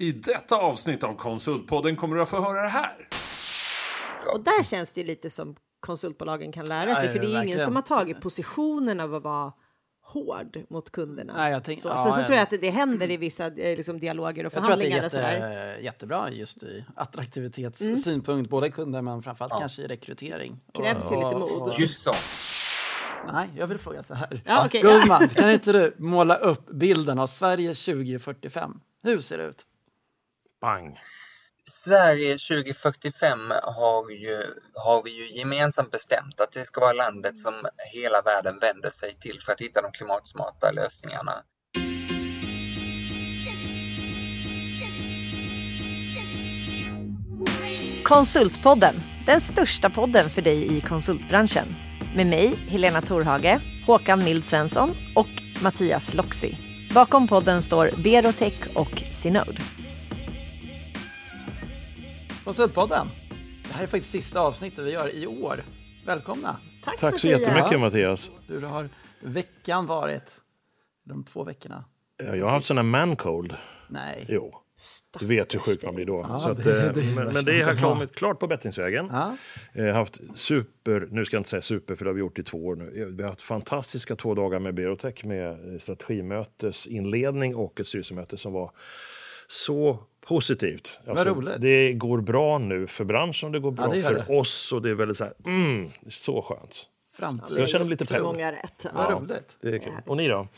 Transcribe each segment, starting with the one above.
I detta avsnitt av Konsultpodden kommer du att få höra det här. Och där känns det ju lite som konsultbolagen kan lära sig, Ja, för det är ingen verkligen. som har tagit positionen av att vara hård mot kunderna. Nej, jag tänk- så, ja, Sen så ja. tror jag att det, det händer i vissa eh, liksom, dialoger och Jag tror att det förhandlingar är jätte, jättebra just i attraktivitetssynpunkt, både kunder men framförallt Ja. kanske i rekrytering. Krävs ju lite mod. Just så. Nej, jag vill fråga så här. Ja, okej. Gullman, kan inte du måla upp bilden av Sverige 2045? Hur ser det ut? Bang. Sverige 2045 har, ju, har vi ju gemensamt bestämt att det ska vara landet som hela världen vänder sig till för att hitta de klimatsmarta lösningarna. Konsultpodden, den största podden för dig i konsultbranschen. Med mig, Helena Torhage, Håkan Mild Svensson och Mattias Loxi. Bakom podden står Berotech och Synode. Konsultpodden. Det här är faktiskt sista avsnittet vi gör i år. Välkomna! Tack, Tack så Mattias. jättemycket Mattias. Hur har veckan varit? De två veckorna? Ja, Jag har haft sån här man-cold. Nej. Jo, du vet hur sjuk man blir då. Ja, så att, det- eh, det är men, men det har kommit klart på bättringsvägen. Ja. Jag har haft super, nu ska jag inte säga super för det har vi gjort i två år nu. Vi har haft fantastiska två dagar med Berotech med eh, strategimötesinledning och ett styrelsemöte som var så positivt. Alltså, Vad roligt. Det går bra nu för branschen det går bra Ja, det för det. oss och det är väldigt så här, mm, så skönt. Framtid. Jag känner mig lite pepp. många rätt. Vad Ja. roligt. Det är kul. Och ni då?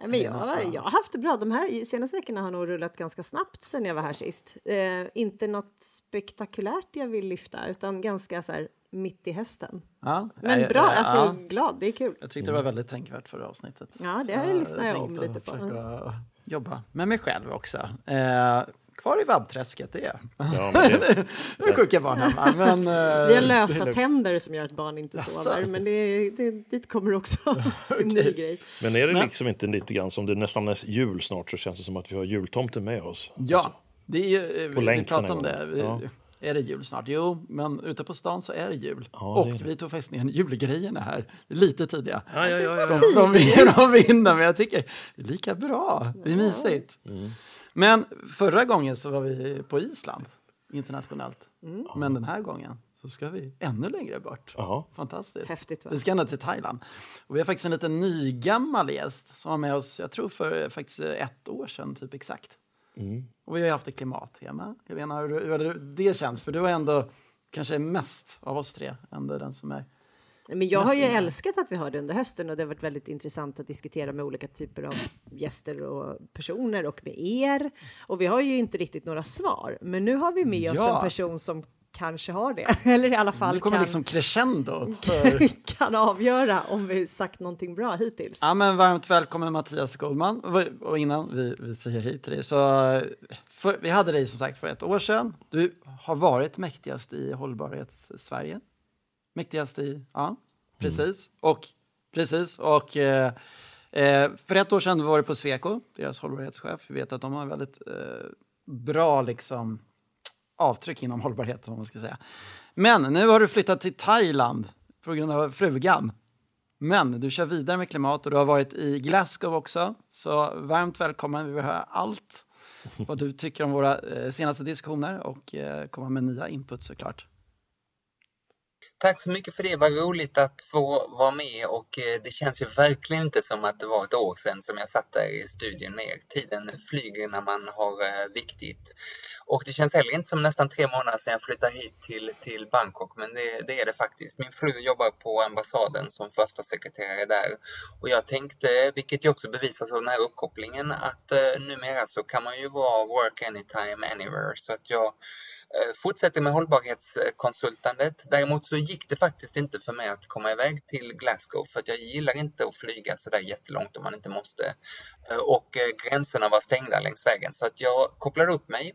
Ja, Men jag, jag har haft det bra. De här senaste veckorna har nog rullat ganska snabbt sen jag var här sist. Eh, inte något spektakulärt jag vill lyfta, utan ganska så här mitt i hösten. Ja. Men bra, ja. alltså jag är glad, det är kul. Jag tyckte det var väldigt tänkvärt förra avsnittet. Ja, det har jag lyssnat om lite på. försöka Jobba med mig själv också. Eh, kvar i vabbträsket, det är Ja, det, det är sjuka barn hemma. Men, eh, Vi har lösa det är tänder som gör att barn inte Jaså? sover, men det, det, dit kommer också en ny grej. men är det Men- liksom inte lite grann som det nästan är jul snart så känns det som att vi har jultomten med oss? Ja, det är ju, På vi, länk vi pratar den om det. Gången. Är det jul snart? Jo, men ute på stan så är det jul. Ja, och det vi tog faktiskt ner julgrejerna här, lite tidiga. Ja, ja, ja, ja. Från, från, från vinden, men jag tycker det är lika bra. Det är mysigt. Mm. Men förra gången så var vi på Island internationellt. Mm. Men den här gången så ska vi ännu längre bort. Jaha. Fantastiskt. Häftigt, va? Vi ska ända till Thailand. Och vi har faktiskt en liten nygammal gäst som var med oss, jag tror för faktiskt ett år sedan, typ exakt. Och vi har ju haft ett klimattema. Jag vet inte hur, hur har det- känns, för du är ändå kanske mest av oss tre ändå den som är Men jag har ju älskat att vi har det under hösten och det har varit väldigt intressant att diskutera med olika typer av gäster och personer och med er. Och vi har ju inte riktigt några svar, men nu har vi med oss Ja. en person som kanske har det, eller i alla fall Nu kommer kan, liksom crescendot. För... kan avgöra om vi sagt någonting bra hittills. ja, men varmt välkommen Mattias Goldman. Och- innan vi, vi säger hej till dig så för, vi hade dig som sagt för ett år sedan. Du har varit mäktigast i hållbarhets-Sverige. Mäktigast i, ja, precis. Och precis, och eh, eh, för ett år sedan var du på Sweco, deras hållbarhetschef. Vi vet att de har väldigt eh, bra liksom avtryck inom hållbarhet, om man ska säga. Men nu har du flyttat till Thailand på grund av frugan. Men du kör vidare med klimat och du har varit i Glasgow också. Så varmt välkommen, vi vill höra allt vad du tycker om våra eh, senaste diskussioner och eh, komma med nya input såklart. Tack så mycket för det, vad roligt att få vara med och eh, det känns ju verkligen inte som att det var ett år sedan som jag satt där i studion med er. Tiden flyger när man har eh, viktigt. Och det känns heller inte som nästan tre månader sedan jag flyttade hit till, till Bangkok, men det, det är det faktiskt. Min fru jobbar på ambassaden som första sekreterare där och jag tänkte, vilket ju också bevisas av den här uppkopplingen, att eh, numera så kan man ju vara work anytime, anywhere. Så att jag Eh, fortsätter med hållbarhetskonsultandet. Däremot så gick det faktiskt inte för mig att komma iväg till Glasgow för att jag gillar inte att flyga så där jättelångt om man inte måste. Eh, och eh, gränserna var stängda längs vägen så att jag kopplade upp mig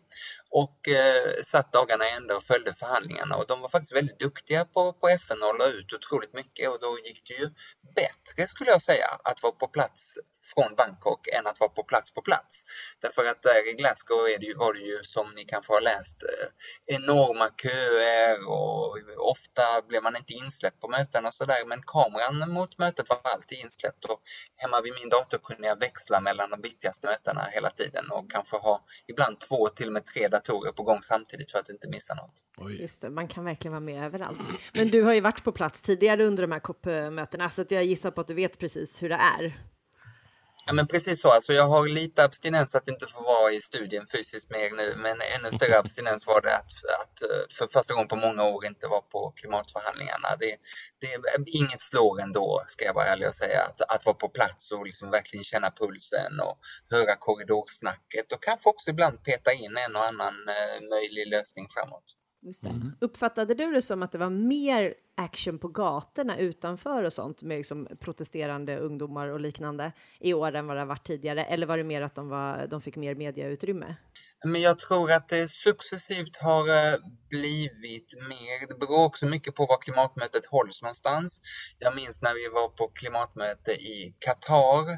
och eh, satt dagarna i ända och följde förhandlingarna. Och de var faktiskt väldigt duktiga på, på FN och la ut otroligt mycket. Och då gick det ju bättre skulle jag säga att vara på plats från Bangkok än att vara på plats på plats. Därför att där i Glasgow är det ju, var det ju som ni kanske har läst eh, enorma köer. Och ofta blev man inte insläppt på möten och sådär. Men kameran mot mötet var alltid insläppt. Och hemma vid min dator kunde jag växla mellan de viktigaste mötena hela tiden. Och kanske ha ibland två till och med tre datorer på gång samtidigt för att inte missa något. Oj. Just det, man kan verkligen vara med överallt. Men du har ju varit på plats tidigare under de här COP-mötena så jag gissar på att du vet precis hur det är. Ja, men precis så. Alltså, jag har lite abstinens att inte få vara i studien fysiskt mer nu, men ännu större abstinens var det att, att eh, för första gången på många år inte vara på klimatförhandlingarna. Det, det, inget slår ändå, ska jag vara ärlig och säga, att, att vara på plats och liksom verkligen känna pulsen och höra korridorsnacket och kanske också ibland peta in en och annan eh, möjlig lösning framåt. Just mm. Uppfattade du det som att det var mer action på gatorna utanför och sånt med liksom protesterande ungdomar och liknande i år än vad det har varit tidigare? Eller var det mer att de, var, de fick mer mediautrymme? Men jag tror att det successivt har eh, blivit mer. Det beror också mycket på var klimatmötet hålls någonstans. Jag minns när vi var på klimatmöte i Qatar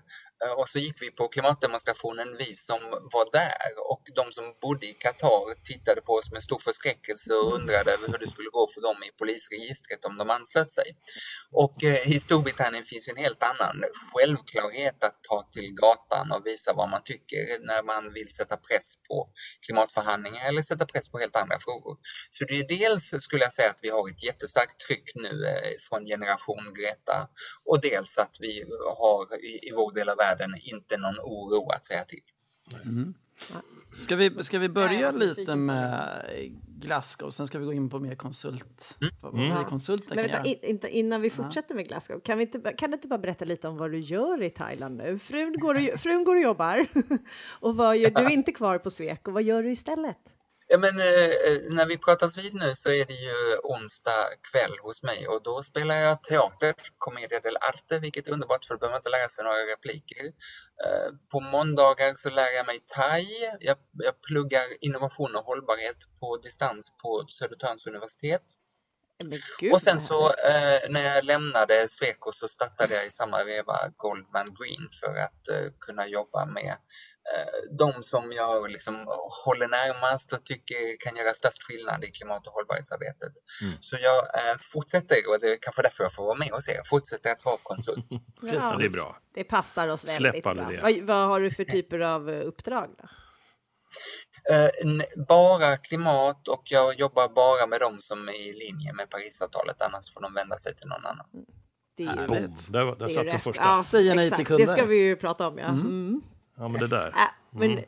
och så gick vi på klimatdemonstrationen, vi som var där. Och de som bodde i Qatar tittade på oss med stor förskräckelse och undrade över hur det skulle gå för dem i polisregistret om de anslöt sig. Och eh, i Storbritannien finns en helt annan självklarhet att ta till gatan och visa vad man tycker när man vill sätta press på klimatförhandlingar eller sätta press på helt andra frågor. Så det är dels skulle jag säga att vi har ett jättestarkt tryck nu eh, från generation Greta och dels att vi har i, i vår del av världen inte någon oro att säga till. Mm. Ska, vi, ska vi börja lite med Glasgow, sen ska vi gå in på mer konsult. Mm. Vad mm. konsulten Men vänta, in, innan vi fortsätter med Glasgow, kan, vi inte, kan du inte bara berätta lite om vad du gör i Thailand nu? Frun går och, frun går och jobbar, och vad gör, du är inte kvar på Svek, och vad gör du istället? Ja, men, eh, eh, när vi pratas vid nu så är det ju onsdag kväll hos mig och då spelar jag teater, Commedia dell'arte, vilket är underbart för då behöver man inte lära sig några repliker. Eh, på måndagar så lär jag mig thai. Jag, jag pluggar innovation och hållbarhet på distans på Södertörns universitet. och sen så eh, när jag lämnade Sweco så startade jag i samma veva Goldman Green för att eh, kunna jobba med de som jag liksom håller närmast och tycker kan göra störst skillnad i klimat och hållbarhetsarbetet. Mm. Så jag eh, fortsätter, och det är kanske därför jag får vara med hos er, fortsätter att vara konsult. ja, det är bra. Det passar oss väldigt bra. Vad, vad, har du för typer av eh, uppdrag? Då? Eh, bara klimat och jag jobbar bara med dem som är i linje med Parisavtalet, annars får de vända sig till någon annan. Det är ju Boom. Där, där satt den första. Ja, Säger nej till kunder. Det ska vi ju prata om, ja. Mm. Ja, men det där. Äh, men mm.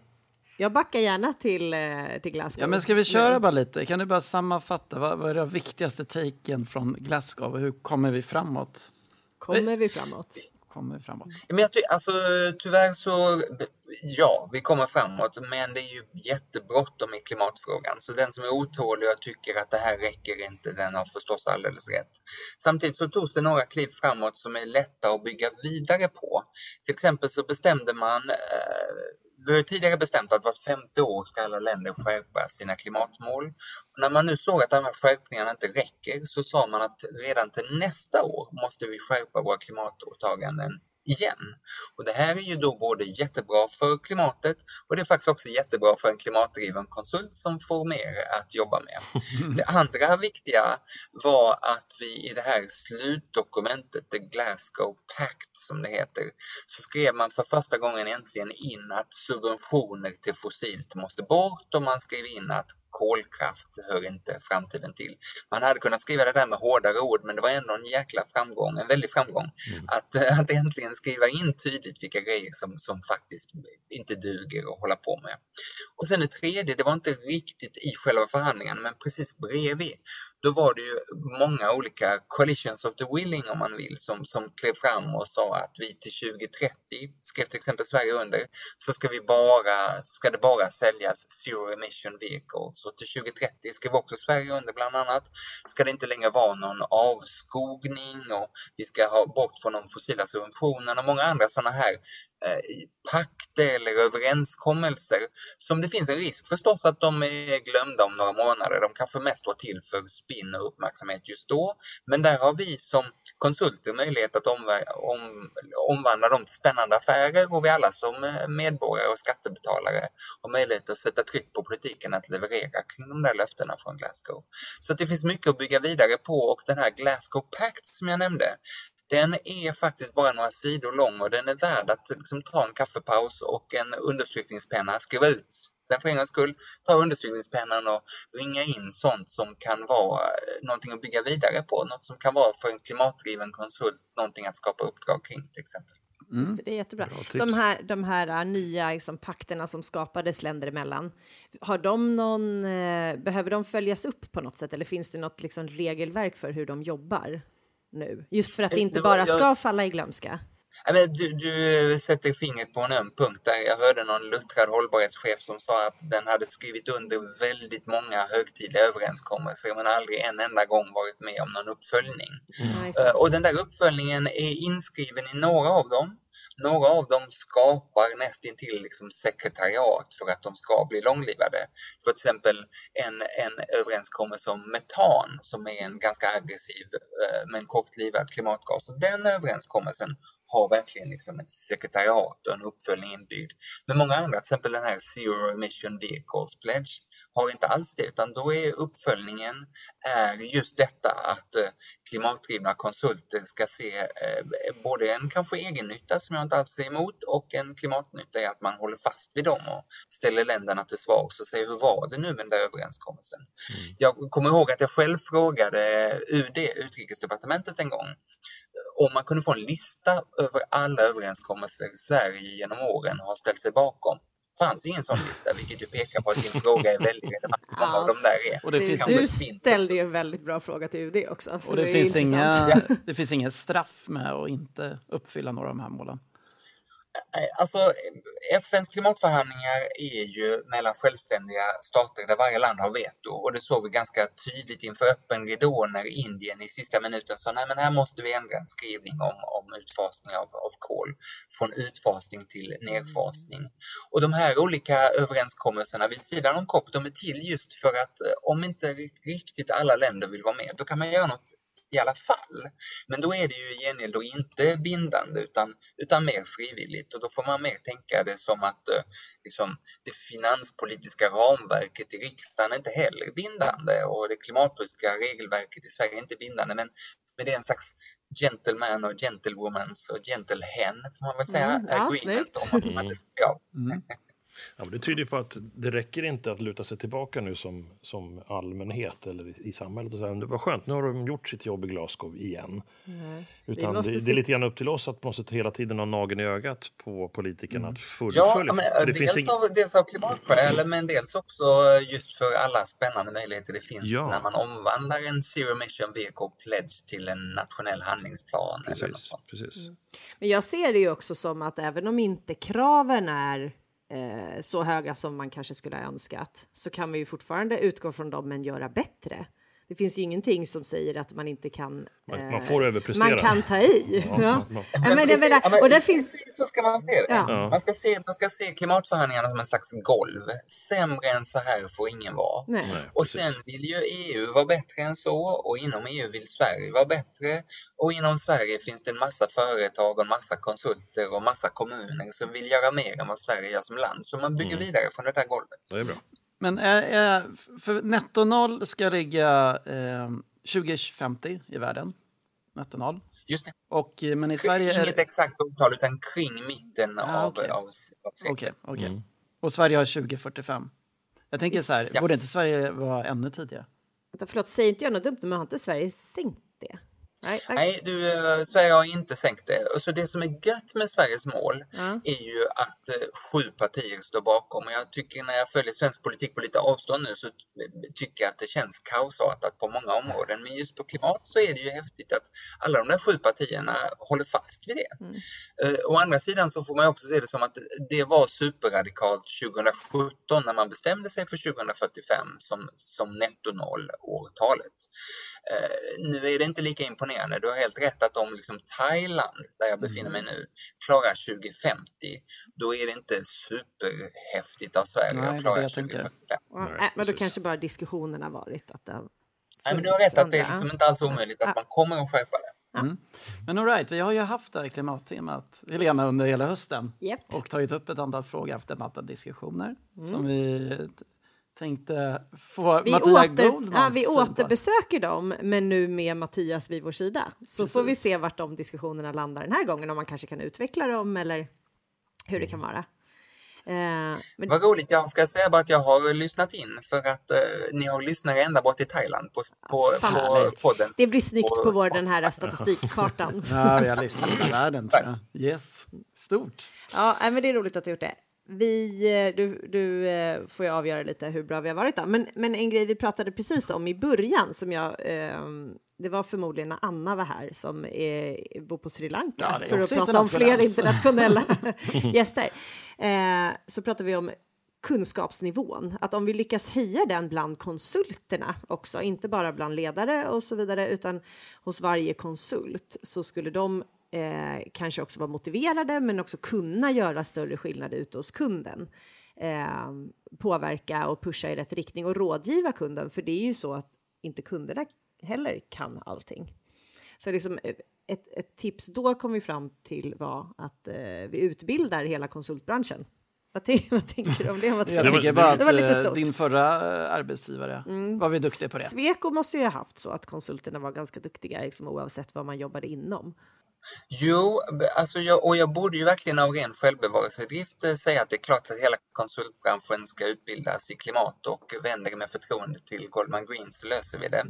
Jag backar gärna till, eh, till Glasgow. Ja, men ska vi köra bara lite? Kan du bara sammanfatta? Vad, vad är de viktigaste taken från Glasgow? Hur kommer vi framåt? Kommer vi framåt? Kommer framåt? Men jag alltså, tyvärr så, ja, vi kommer framåt, men det är ju jättebråttom i klimatfrågan. Så den som är otålig och tycker att det här räcker inte, den har förstås alldeles rätt. Samtidigt så togs det några kliv framåt som är lätta att bygga vidare på. Till exempel så bestämde man eh, vi har tidigare bestämt att vart femte år ska alla länder skärpa sina klimatmål. Och när man nu såg att de här skärpningarna inte räcker så sa man att redan till nästa år måste vi skärpa våra klimatåtaganden igen. Och det här är ju då både jättebra för klimatet och det är faktiskt också jättebra för en klimatdriven konsult som får mer att jobba med. Det andra viktiga var att vi i det här slutdokumentet, The Glasgow Pact som det heter, så skrev man för första gången äntligen in att subventioner till fossilt måste bort och man skrev in att kolkraft hör inte framtiden till. Man hade kunnat skriva det där med hårdare ord men det var ändå en jäkla framgång, en väldig framgång mm. att, eh, att äntligen skriva in tydligt vilka grejer som, som faktiskt inte duger att hålla på med. Och sen det tredje, det var inte riktigt i själva förhandlingarna men precis bredvid då var det ju många olika coalitions of the willing om man vill som, som klev fram och sa att vi till 2030, skrev till exempel Sverige under, så ska, vi bara, ska det bara säljas zero emission vehicles och till 2030 skrev också Sverige under bland annat, ska det inte längre vara någon avskogning och vi ska ha bort från de fossila subventionerna och många andra sådana här eh, pakter eller överenskommelser som det finns en risk förstås att de är glömda om några månader. De kanske mest var till för spinn och uppmärksamhet just då. Men där har vi som konsulter möjlighet att om, om, omvandla dem till spännande affärer och vi alla som eh, medborgare och skattebetalare har möjlighet att sätta tryck på politiken att leverera kring de där löftena från Glasgow. Så att det finns mycket att bygga vidare på och den här Glasgow Pact som jag nämnde, den är faktiskt bara några sidor lång och den är värd att liksom ta en kaffepaus och en understrykningspenna, skriva ut den för en skull, ta understrykningspennan och ringa in sånt som kan vara eh, någonting att bygga vidare på, något som kan vara för en klimatdriven konsult någonting att skapa uppdrag kring till exempel. Mm. Det, det, är jättebra. De här, de här uh, nya liksom, pakterna som skapades länder emellan, har de någon, eh, behöver de följas upp på något sätt eller finns det något liksom, regelverk för hur de jobbar nu? Just för att det inte bara ska falla i glömska. Du, du sätter fingret på en öm punkt där. Jag hörde någon luttrad hållbarhetschef som sa att den hade skrivit under väldigt många högtidliga överenskommelser men aldrig en enda gång varit med om någon uppföljning. Mm. Och den där uppföljningen är inskriven i några av dem. Några av dem skapar nästintill liksom sekretariat för att de ska bli långlivade. För till exempel en, en överenskommelse om metan som är en ganska aggressiv men kortlivad klimatgas. Den överenskommelsen har verkligen liksom ett sekretariat och en uppföljning inbyggd. Men många andra, till exempel den här Zero Emission Vehicles Pledge, har inte alls det, utan då är uppföljningen är just detta att eh, klimatdrivna konsulter ska se eh, både en kanske egennytta som jag inte alls är emot och en klimatnytta i att man håller fast vid dem och ställer länderna till svars och säger hur var det nu med den där överenskommelsen? Mm. Jag kommer ihåg att jag själv frågade UD, Utrikesdepartementet en gång, om man kunde få en lista över alla överenskommelser Sverige genom åren har ställt sig bakom fanns ingen sån lista, vilket ju pekar på att din fråga är väldigt relevant. Många ja. av de där är. Och det finns du ställde ju en väldigt bra fråga till UD också. Och det, det finns, inga, det finns inga straff med att inte uppfylla några av de här målen. Eh, eh, alltså, FNs klimatförhandlingar är ju mellan självständiga stater där varje land har veto och det såg vi ganska tydligt inför öppen ridå när Indien i sista minuten sa nej men här måste vi ändra en skrivning om, om utfasning av, av kol från utfasning till nedfasning. Och de här olika överenskommelserna vid sidan om COP de är till just för att eh, om inte riktigt alla länder vill vara med då kan man göra något i alla fall. Men då är det ju i gengäld då inte bindande utan, utan mer frivilligt. Och då får man mer tänka det som att eh, liksom, det finanspolitiska ramverket i riksdagen är inte heller bindande. Och det klimatpolitiska regelverket i Sverige är inte bindande. Men, men det är en slags gentleman och gentlewomans och gentlehen får man väl säga, mm, ja, agreement om att, det ska Mm. Ja, men det tyder på att det räcker inte att luta sig tillbaka nu som, som allmänhet eller i, i samhället och säga det var skönt, nu har de gjort sitt jobb i Glasgow igen. Nej. Utan det, det, är lite grann upp till oss att måste hela tiden ha nageln i ögat på politikerna mm. att fullfölja. Ja, men, det dels, finns av, dels av klimatskäl men dels också just för alla spännande möjligheter det finns ja. när man omvandlar en Zero Mission Vehicle Pledge till en nationell handlingsplan. Precis, eller något sånt. precis. Mm. Men jag ser det ju också som att även om inte kraven är eh, så höga som man kanske skulle ha önskat så kan vi ju fortfarande utgå från dem men göra bättre. Det finns ju ingenting som säger att man inte kan... Man, eh, man får överprestera. Man kan ta i. Ja, ja. Men, men, men, precis, menar, och det finns... så ska man se det. Ja. Man, ska se, man ska se klimatförhandlingarna som en slags golv. Sämre än så här får ingen vara. Nej. och sen vill ju EU vara bättre än så och inom EU vill Sverige vara bättre. Och inom Sverige finns det en massa företag och en massa konsulter och massa kommuner som vill göra mer än vad Sverige gör som land. Så man bygger mm. vidare från det där golvet. Det är bra. Men äh, för netto noll ska ligga eh, 2050 i världen. Netto noll. Just det. Och, eh, men i Sverige Inget är... exakt årtal utan kring mitten ah, av, okay. av, av seklet. Okay, okay. Mm. Och Sverige har 2045. Jag tänker så här, ja. borde inte Sverige vara ännu tidigare? Förlåt, säger inte jag något dumt, men har inte Sverige sänkt det? Nej, nej. Nej, du, eh, Sverige har inte sänkt det. Så det som är gött med Sveriges mål Ja. är ju att eh, sju partier står bakom. Och jag tycker när jag följer svensk politik på lite avstånd nu så tycker jag att det känns kaosartat på många områden. Men just på klimat så är det ju häftigt att alla de där sju partierna håller fast vid det. Mm. Eh, å andra sidan så får man också se det som att det var superradikalt 2017 när man bestämde sig för 2045 som, som netto-noll-årtalet. Eh, nu är det inte lika imponerande. Du har helt rätt att om liksom Thailand, där jag befinner mig nu, klarar 2050, då är det inte superhäftigt av Sverige Nej, det att klara vet jag inte. 2045. Ja, Nej, nej, men då kanske bara diskussionerna varit att det har Nej, men du har rätt att det är liksom inte alls omöjligt att man kommer att skärpa det. Mm. Men all right, vi har ju haft det här klimattemat, Helena, under hela hösten. Japp. Och tagit upp ett antal frågor, haft ett antal diskussioner Mm. som vi tänkte få Vi, Mattia åter, Goldmans ja, vi på. återbesöker dem, men nu med Mattias vid vår sida. Så får vi Precis. se vart de diskussionerna landar den här gången, om man kanske kan utveckla dem eller hur det kan vara. Eh, men, Vad roligt, jag ska säga bara att jag har lyssnat in för att eh, ni har lyssnare ända bort till Thailand på, på, Fan, på podden. det blir snyggt Och på vår, den här statistikkartan. Ja, vi har lyssnat i hela världen, jag. Yes, stort. Ja, men det är roligt att du gjort det. Vi, eh, du, du eh, får ju avgöra lite hur bra vi har varit då. Men, men en grej vi pratade precis om i början som jag, ehm, det var förmodligen när Anna var här som är, bor på Sri Lanka Ja, för att prata om fler internationella gäster. Eh, så pratar vi om kunskapsnivån, att om vi lyckas höja den bland konsulterna också, inte bara bland ledare och så vidare, utan hos varje konsult så skulle de eh, kanske också vara motiverade, men också kunna göra större skillnad ute hos kunden. Eh, påverka och pusha i rätt riktning och rådgiva kunden, för det är ju så att inte kunderna heller kan allting. Så liksom eh, ett, ett tips då kom vi fram till var att eh, vi utbildar hela konsultbranschen. Vad, vad tänker du om det? Vad Jag tänker var- tycker bara det var att lite eh, stort. din förra eh, arbetsgivare var vi duktiga på det. Sweco måste ju ha haft så att konsulterna var ganska duktiga liksom, oavsett vad man jobbade inom. Jo, alltså jag, och jag borde ju verkligen av ren självbevarelsedrift eh, säga att det är klart att hela konsultbranschen ska utbildas i klimat och vänder med förtroende till Goldman Green så löser vi det.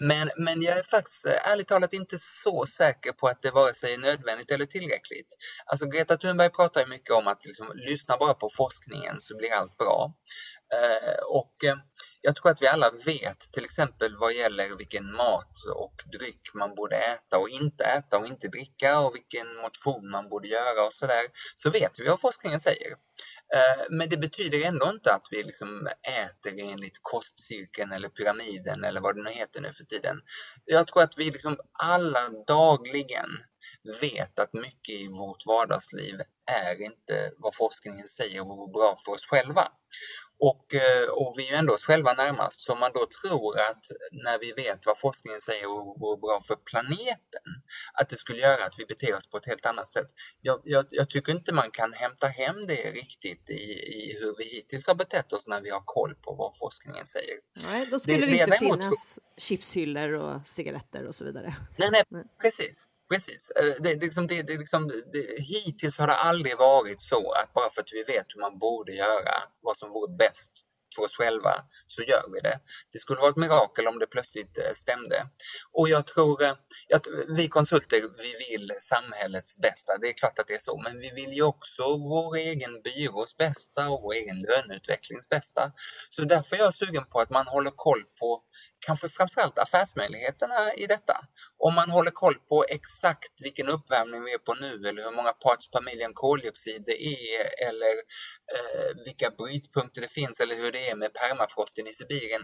Men, men jag är faktiskt eh, ärligt talat inte så säker på att det vare sig är nödvändigt eller tillräckligt. Alltså Greta Thunberg pratar ju mycket om att liksom, lyssna bara på forskningen så blir allt bra. Eh, och eh, jag tror att vi alla vet, till exempel vad gäller vilken mat och dryck man borde äta och inte äta och inte dricka och vilken motion man borde göra och sådär, så vet vi vad forskningen säger. Eh, men det betyder ändå inte att vi liksom äter enligt kostcirkeln eller pyramiden eller vad det nu heter nu för tiden. Jag tror att vi liksom alla dagligen vet att mycket i vårt vardagsliv är inte vad forskningen säger vore bra för oss själva. Och, eh, och vi är ju ändå oss själva närmast, så man då tror att när vi vet vad forskningen säger vore bra för planeten, att det skulle göra att vi beter oss på ett helt annat sätt. Jag, jag, jag tycker inte man kan hämta hem det riktigt i, i hur vi hittills har betett oss när vi har koll på vad forskningen säger. Nej, då skulle det, det inte finnas chipshyllor och cigaretter och så vidare. Nej, nej, precis. Precis. Eh, det, det, liksom, det, det, liksom, det, hittills har det aldrig varit så att bara för att vi vet hur man borde göra, vad som vore bäst för oss själva, så gör vi det. Det skulle vara ett mirakel om det plötsligt eh, stämde. Och jag tror eh, att vi konsulter, vi vill samhällets bästa. Det är klart att det är så, men vi vill ju också vår egen byrås bästa och vår egen löneutvecklings bästa. Så därför är jag sugen på att man håller koll på kanske framförallt affärsmöjligheterna i detta. Om man håller koll på exakt vilken uppvärmning vi är på nu eller hur många parts per million koldioxid det är eller eh, vilka brytpunkter det finns eller hur det är med permafrosten i Sibirien.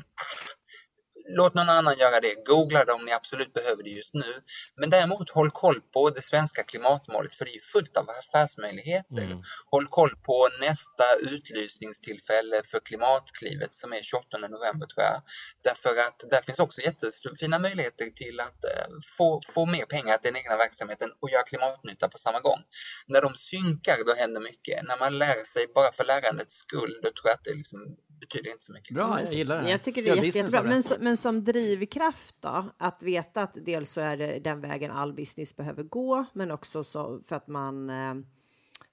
Låt någon annan göra det. Googla det om ni absolut behöver det just nu. Men däremot håll koll på det svenska klimatmålet för det är fullt av affärsmöjligheter. Mm. Håll koll på nästa utlysningstillfälle för Klimatklivet som är 28 november tror jag. Därför att där finns också jättefina möjligheter till att eh, få, få mer pengar till den egna verksamheten och göra klimatnytta på samma gång. När de synkar då händer mycket. När man lär sig bara för lärandets skull då tror jag att det liksom betyder inte så mycket. Bra, jag gillar det. Jag tycker det är jätte, jättebra. Men, men som drivkraft då, att veta att dels så är det den vägen all business behöver gå, men också så för att man eh,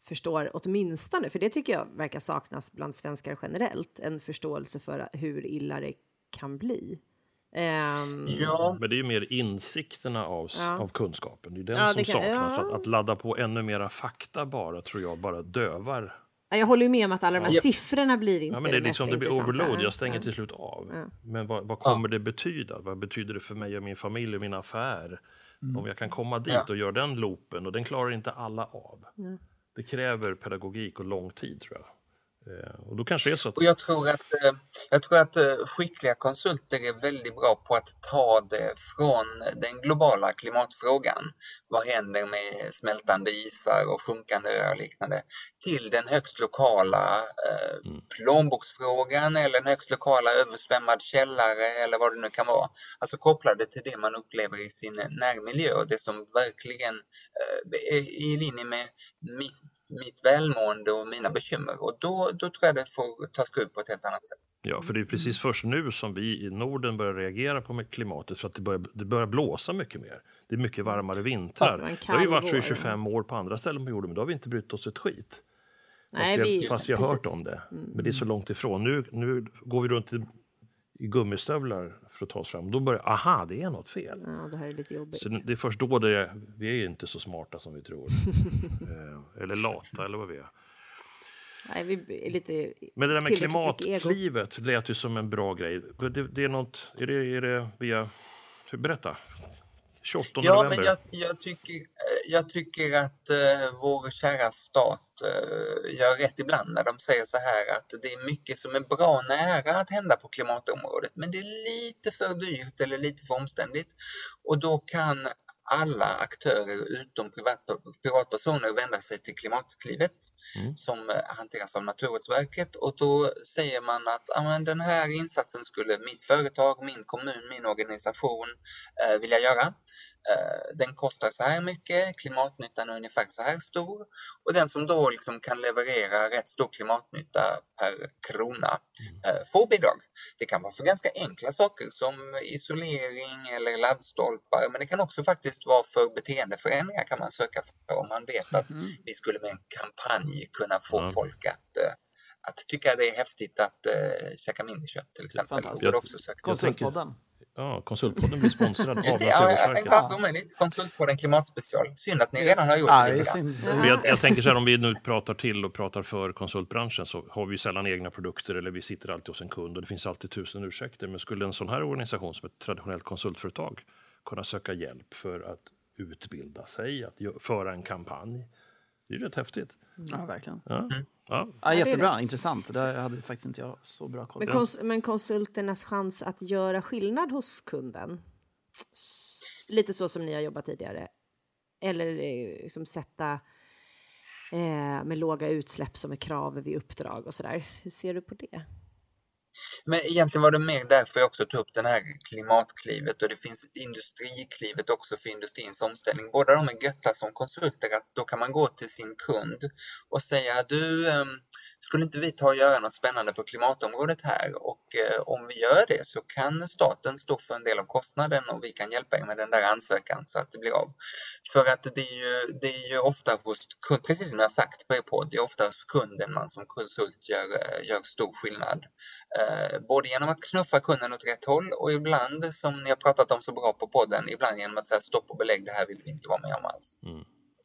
förstår åtminstone, för det tycker jag verkar saknas bland svenskar generellt, en förståelse för hur illa det kan bli. Ehm, Ja, Men det är ju mer insikterna av, Ja. av kunskapen. Det är den Ja, som kan- saknas. ja. Att, att ladda på ännu mera fakta bara, tror jag, bara dövar. Ja, jag håller ju med om att alla de här Ja. siffrorna blir inte Ja, men det, är mest liksom, det blir overload, jag stänger Ja. till slut av. Ja. Men vad, vad kommer det betyda? Vad betyder det för mig och min familj och min affär? Om jag kan komma dit Ja. och göra den loopen, och den klarar inte alla av. Det kräver pedagogik och lång tid, tror jag. Eh, Och då kanske det är så att Och jag tror att, eh, jag tror att eh, skickliga konsulter är väldigt bra på att ta det från den globala klimatfrågan. Vad händer med smältande isar och sjunkande öar och liknande? Till den högst lokala eh, Mm. plånboksfrågan eller en högst lokala översvämmad källare eller vad det nu kan vara. Alltså kopplade till det man upplever i sin närmiljö och det som verkligen eh, är i linje med mitt, mitt välmående och mina bekymmer. Och då, då tror jag det får ta skruv på ett helt annat sätt. Ja, för det är precis först nu som vi i Norden börjar reagera på klimatet för att det börjar, det börjar blåsa mycket mer. Det är mycket varmare vintrar. Ja, det har ju varit så i vår. 25 år på andra ställen på jorden, men då har vi inte brytt oss ett skit. Nej, fast vi, vi, fast vi har hört precis. Mm. om det. Men det är så långt ifrån. Nu, nu går vi runt i, i gummistövlar för att ta oss fram. Då börjar, aha, det är något fel. Ja, det här är lite jobbigt. Så det är först då det vi är inte så smarta som vi tror. eh, eller lata eller vad vi är. Nej, vi är lite... Men det där med klimatklivet lät ju som en bra grej. Det, det är något, är det, är det via, berätta. 28 Ja, november. men jag, jag, tycker, eh, jag tycker att eh, vår kära stat eh, gör rätt ibland när de säger så här att det är mycket som är bra nära att hända på klimatområdet, men det är lite för dyrt eller lite för omständigt. Och då kan alla aktörer utom privat, privatpersoner vända sig till Klimatklivet Mm. som eh, hanteras av Naturvårdsverket och då säger man att den här insatsen skulle mitt företag, min kommun, min organisation eh, vilja göra. Eh, den kostar så här mycket, klimatnyttan är ungefär så här stor och den som då liksom kan leverera rätt stor klimatnytta per krona eh, får bidrag. Det kan vara för ganska enkla saker som isolering eller laddstolpar men det kan också faktiskt vara för beteendeförändringar kan man söka för om man vet att vi skulle med en kampanj kunna få Ja. folk att, eh, att tycka det är häftigt att uh, käka mindre kött till exempel. Och fantastiskt. det också söka. Konsultpodden. Ja, Konsultpodden blir sponsrad av Just det, ja, jag tänkte alls omöjligt. Konsult på den klimatspecial. Synd att ni redan har gjort Ja, det lite grann. jag, jag tänker så här, om vi nu pratar till och pratar för konsultbranschen så har vi sällan egna produkter eller vi sitter alltid hos en kund och det finns alltid tusen ursäkter. Men skulle en sån här organisation som ett traditionellt konsultföretag kunna söka hjälp för att utbilda sig, att föra en kampanj? Det är ju rätt häftigt. Ja, verkligen. Ja. Mm. Ja. Ja, det jättebra, intressant. Det hade faktiskt inte jag så bra koll Men, på. kons- men konsulternas chans att göra skillnad hos kunden, lite så som ni har jobbat tidigare, eller eh, liksom sätta eh, med låga utsläpp som är krav vid uppdrag och sådär. Hur ser du på det? Men egentligen var det mer därför jag också tog upp den här klimatklivet och det finns ett industriklivet också för industrins omställning. Båda de är götta som konsulter att då kan man gå till sin kund och säga du, ehm, skulle inte vi ta och göra något spännande på klimatområdet här och eh, om vi gör det så kan staten stå för en del av kostnaden och vi kan hjälpa er med den där ansökan så att det blir av. För att det är ju, det är ju ofta hos kund, precis som jag sagt på er podd, det är ofta hos kunden man som konsult gör, eh, gör stor skillnad. Eh, både genom att knuffa kunden åt rätt håll och ibland, som ni har pratat om så bra på podden, ibland genom att säga stopp och belägg, det här vill vi inte vara med om alls. Mm.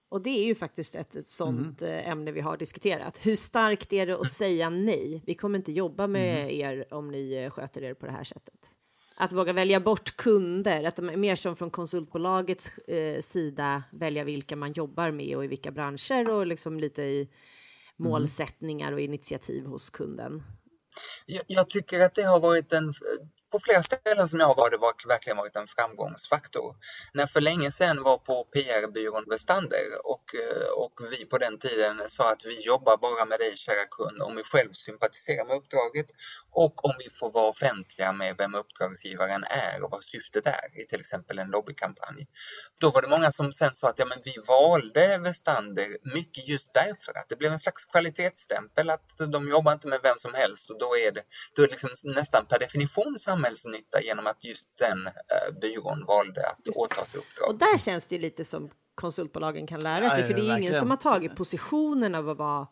Och det är ju faktiskt ett, sånt Mm. ämne vi har diskuterat. Hur starkt är det att säga nej? Vi kommer inte jobba med Mm. er om ni eh, sköter er på det här sättet. Att våga välja bort kunder, att mer som från konsultbolagets eh, sida välja vilka man jobbar med och i vilka branscher och liksom lite i Mm. målsättningar och initiativ hos kunden. Jag, jag tycker att det har varit en, på flera ställen som jag har varit, det var verkligen varit en framgångsfaktor. När jag för länge sedan var på PR-byrån Westander och, eh, och vi på den tiden sa att vi jobbar bara med dig kära kund om vi själv sympatiserar med uppdraget och om vi får vara offentliga med vem uppdragsgivaren är och vad syftet är i till exempel en lobbykampanj. Då var det många som sen sa att ja, men vi valde Westander mycket just därför att det blev en slags kvalitetsstämpel att de jobbar inte med vem som helst och då är det, då är det liksom nästan per definition samhällsnytta genom att just den eh, byrån valde att åta sig uppdrag. Och där känns det ju lite som konsultbolagen kan lära sig, ja, för det är ju ingen verkligen. som har tagit positionen av att vara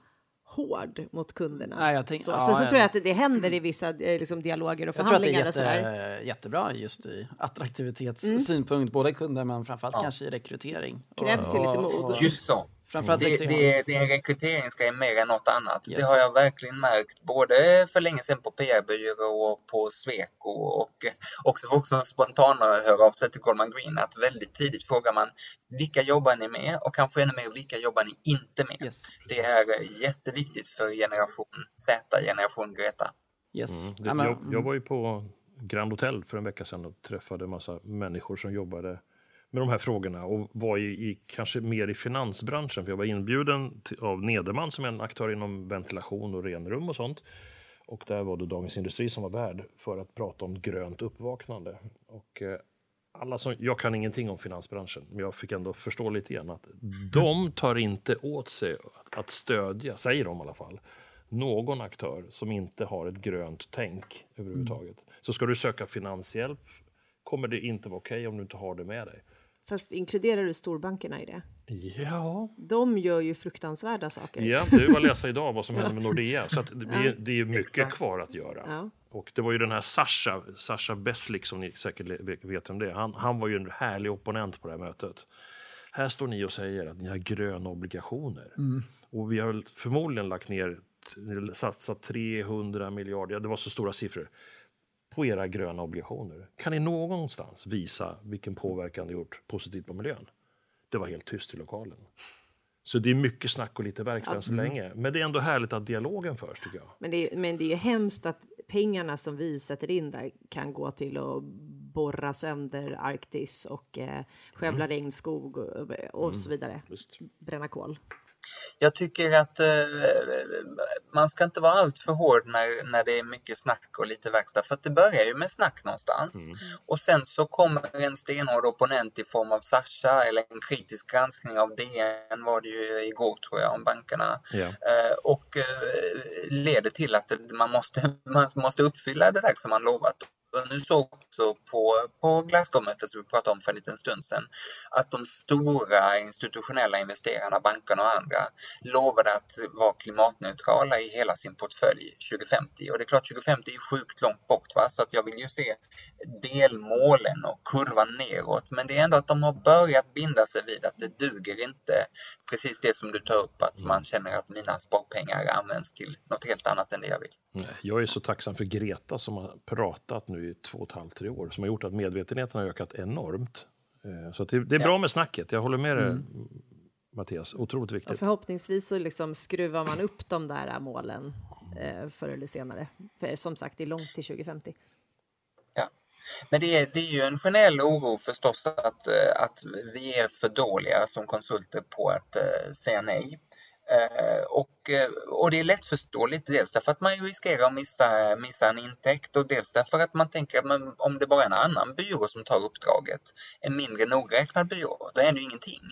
hård mot kunderna. Nej, jag tänk- så, ja, sen så jag- tror jag att det händer i vissa eh, liksom, dialoger och Jag tror att det förhandlingar är jätte, jättebra just i attraktivitetssynpunkt, både kunder men framförallt Ja. kanske i rekrytering. Krävs ju lite mod. Just så. Framförallt Det, rekrytering. det, det är en rekryteringsgrej mer än något annat. Yes. Det har jag verkligen märkt både för länge sedan på PR-byrå och på Sweco och också för också spontana höra av sig till Goldman Green att väldigt tidigt frågar man vilka jobbar ni med och kanske ännu mer vilka jobbar ni inte med. Yes. Det är jätteviktigt för generation Z, generation Greta. Yes. Mm. Det, jag, jag var ju på Grand Hotel för en vecka sedan och träffade en massa människor som jobbade med de här frågorna och var i, i kanske mer i finansbranschen. För jag var inbjuden till, av Nederman som är en aktör inom ventilation och renrum och sånt. Och där var det Dagens Industri som var värd för att prata om grönt uppvaknande. Och eh, alla som, jag kan ingenting om finansbranschen, men jag fick ändå förstå lite grann att de tar inte åt sig att, att stödja, säger de i alla fall, någon aktör som inte har ett grönt tänk överhuvudtaget. Så ska du söka finanshjälp kommer det inte vara okej om du inte har det med dig. Fast inkluderar du storbankerna i det? Ja, De gör ju fruktansvärda saker. ja det att läsa idag vad som händer med Nordea. Så att det, är, det är mycket Exakt. kvar att göra. Ja. Och det var ju den här Sasha, Sasha Beslik som ni säkert vet om det är. Han, han var ju en härlig opponent på det här mötet. Här står ni och säger att ni har gröna obligationer. Och vi har väl förmodligen lagt ner, satsat 300 miljarder, ja, det var så stora siffror, på era gröna obligationer. Kan ni någonstans visa vilken påverkan det gjort positivt på miljön? Det var helt tyst i lokalen. Så det är mycket snack och lite verkstad än så länge. Men det är ändå härligt att dialogen förs tycker jag. Men det, är, men det är ju hemskt att pengarna som vi sätter in där kan gå till att borra sönder Arktis och eh, skövla regnskog och, och så vidare. Visst. Bränna kol. Jag tycker att eh, man ska inte vara allt för hård när, när det är mycket snack och lite verkstad. För att det börjar ju med snack någonstans. Och sen så kommer en stenhård opponent i form av Sasha eller en kritisk granskning av DN var det ju igår tror jag om bankerna. Ja. Eh, och eh, leder till att man måste, man måste uppfylla det där som man lovat. Nu såg också på, på Glasgow-mötet som vi pratade om för en liten stund sedan att de stora institutionella investerarna, bankerna och andra lovade att vara klimatneutrala i hela sin portfölj 2050. Och det är klart 2050 är sjukt långt bort va? så att jag vill ju se delmålen och kurvan neråt. Men det är ändå att de har börjat binda sig vid att det duger inte precis det som du tar upp att man känner att mina sparpengar används till något helt annat än det jag vill. Jag är så tacksam för Greta som har pratat nu i två och ett halvt, tre år, som har gjort att medvetenheten har ökat enormt. Eh, Så att det, det är bra med snacket, jag håller med dig Mattias, otroligt Och viktigt. förhoppningsvis så liksom skruvar man upp de där målen eh, förr eller senare. För som sagt, det är långt till 2050. Ja. Men det är, det är ju en generell oro förstås att, eh, att vi är för dåliga som konsulter på att eh, säga nej. Eh, och, eh, och det är lättförståeligt, dels därför att man riskerar att missa, missa en intäkt och dels därför att man tänker att om det bara är en annan byrå som tar uppdraget, en mindre nogräknad byrå, då händer ju ingenting.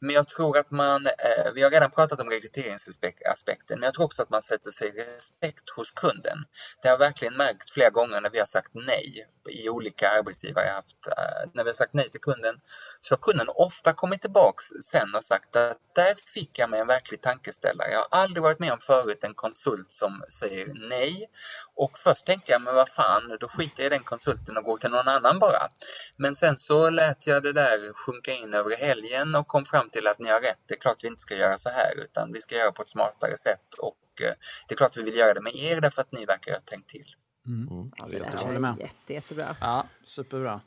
Men jag tror att man, eh, vi har redan pratat om rekryteringsaspekten, men jag tror också att man sätter sig respekt hos kunden. Det har jag verkligen märkt flera gånger när vi har sagt nej i olika arbetsgivare jag haft. Eh, när vi har sagt nej till kunden så har kunden ofta kommit tillbaks sen och sagt att där fick jag mig en verklig tankeställare. Jag har aldrig varit med om förut en konsult som säger nej. Och först tänkte jag, men vad fan, då skiter jag i den konsulten och går till någon annan bara. Men sen så lät jag det där sjunka in över helgen och kom fram till att ni har rätt. Det är klart vi inte ska göra så här utan vi ska göra på ett smartare sätt. Och eh, det är klart vi vill göra det med er därför att ni verkar ha tänkt till. Mm, Ja, det är jättebra. med. jätte, jättebra. Ja, superbra.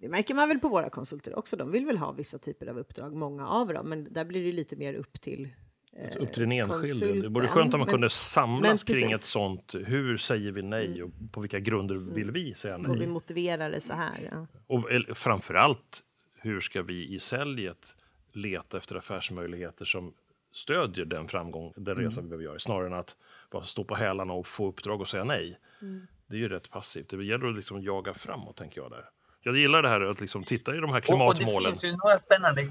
Det märker man väl på våra konsulter också. De vill väl ha vissa typer av uppdrag, många av dem. Men där blir det lite mer upp till eh, Upp till den enskilde. Det vore skönt om man Men- kunde samlas kring ett sånt, hur säger vi nej och på vilka grunder vill vi säga Och vi nej? motiverar det så här. Ja. Och eller, framförallt, hur ska vi i säljet leta efter affärsmöjligheter som stödjer den framgång, den resa vi behöver göra, snarare än att bara stå på hälarna och få uppdrag och säga nej. Det är ju rätt passivt. Det gäller att liksom jaga framåt, tänker jag där. Jag gillar det här att liksom titta i de här Och, och det klimatmålen. finns ju några spännande,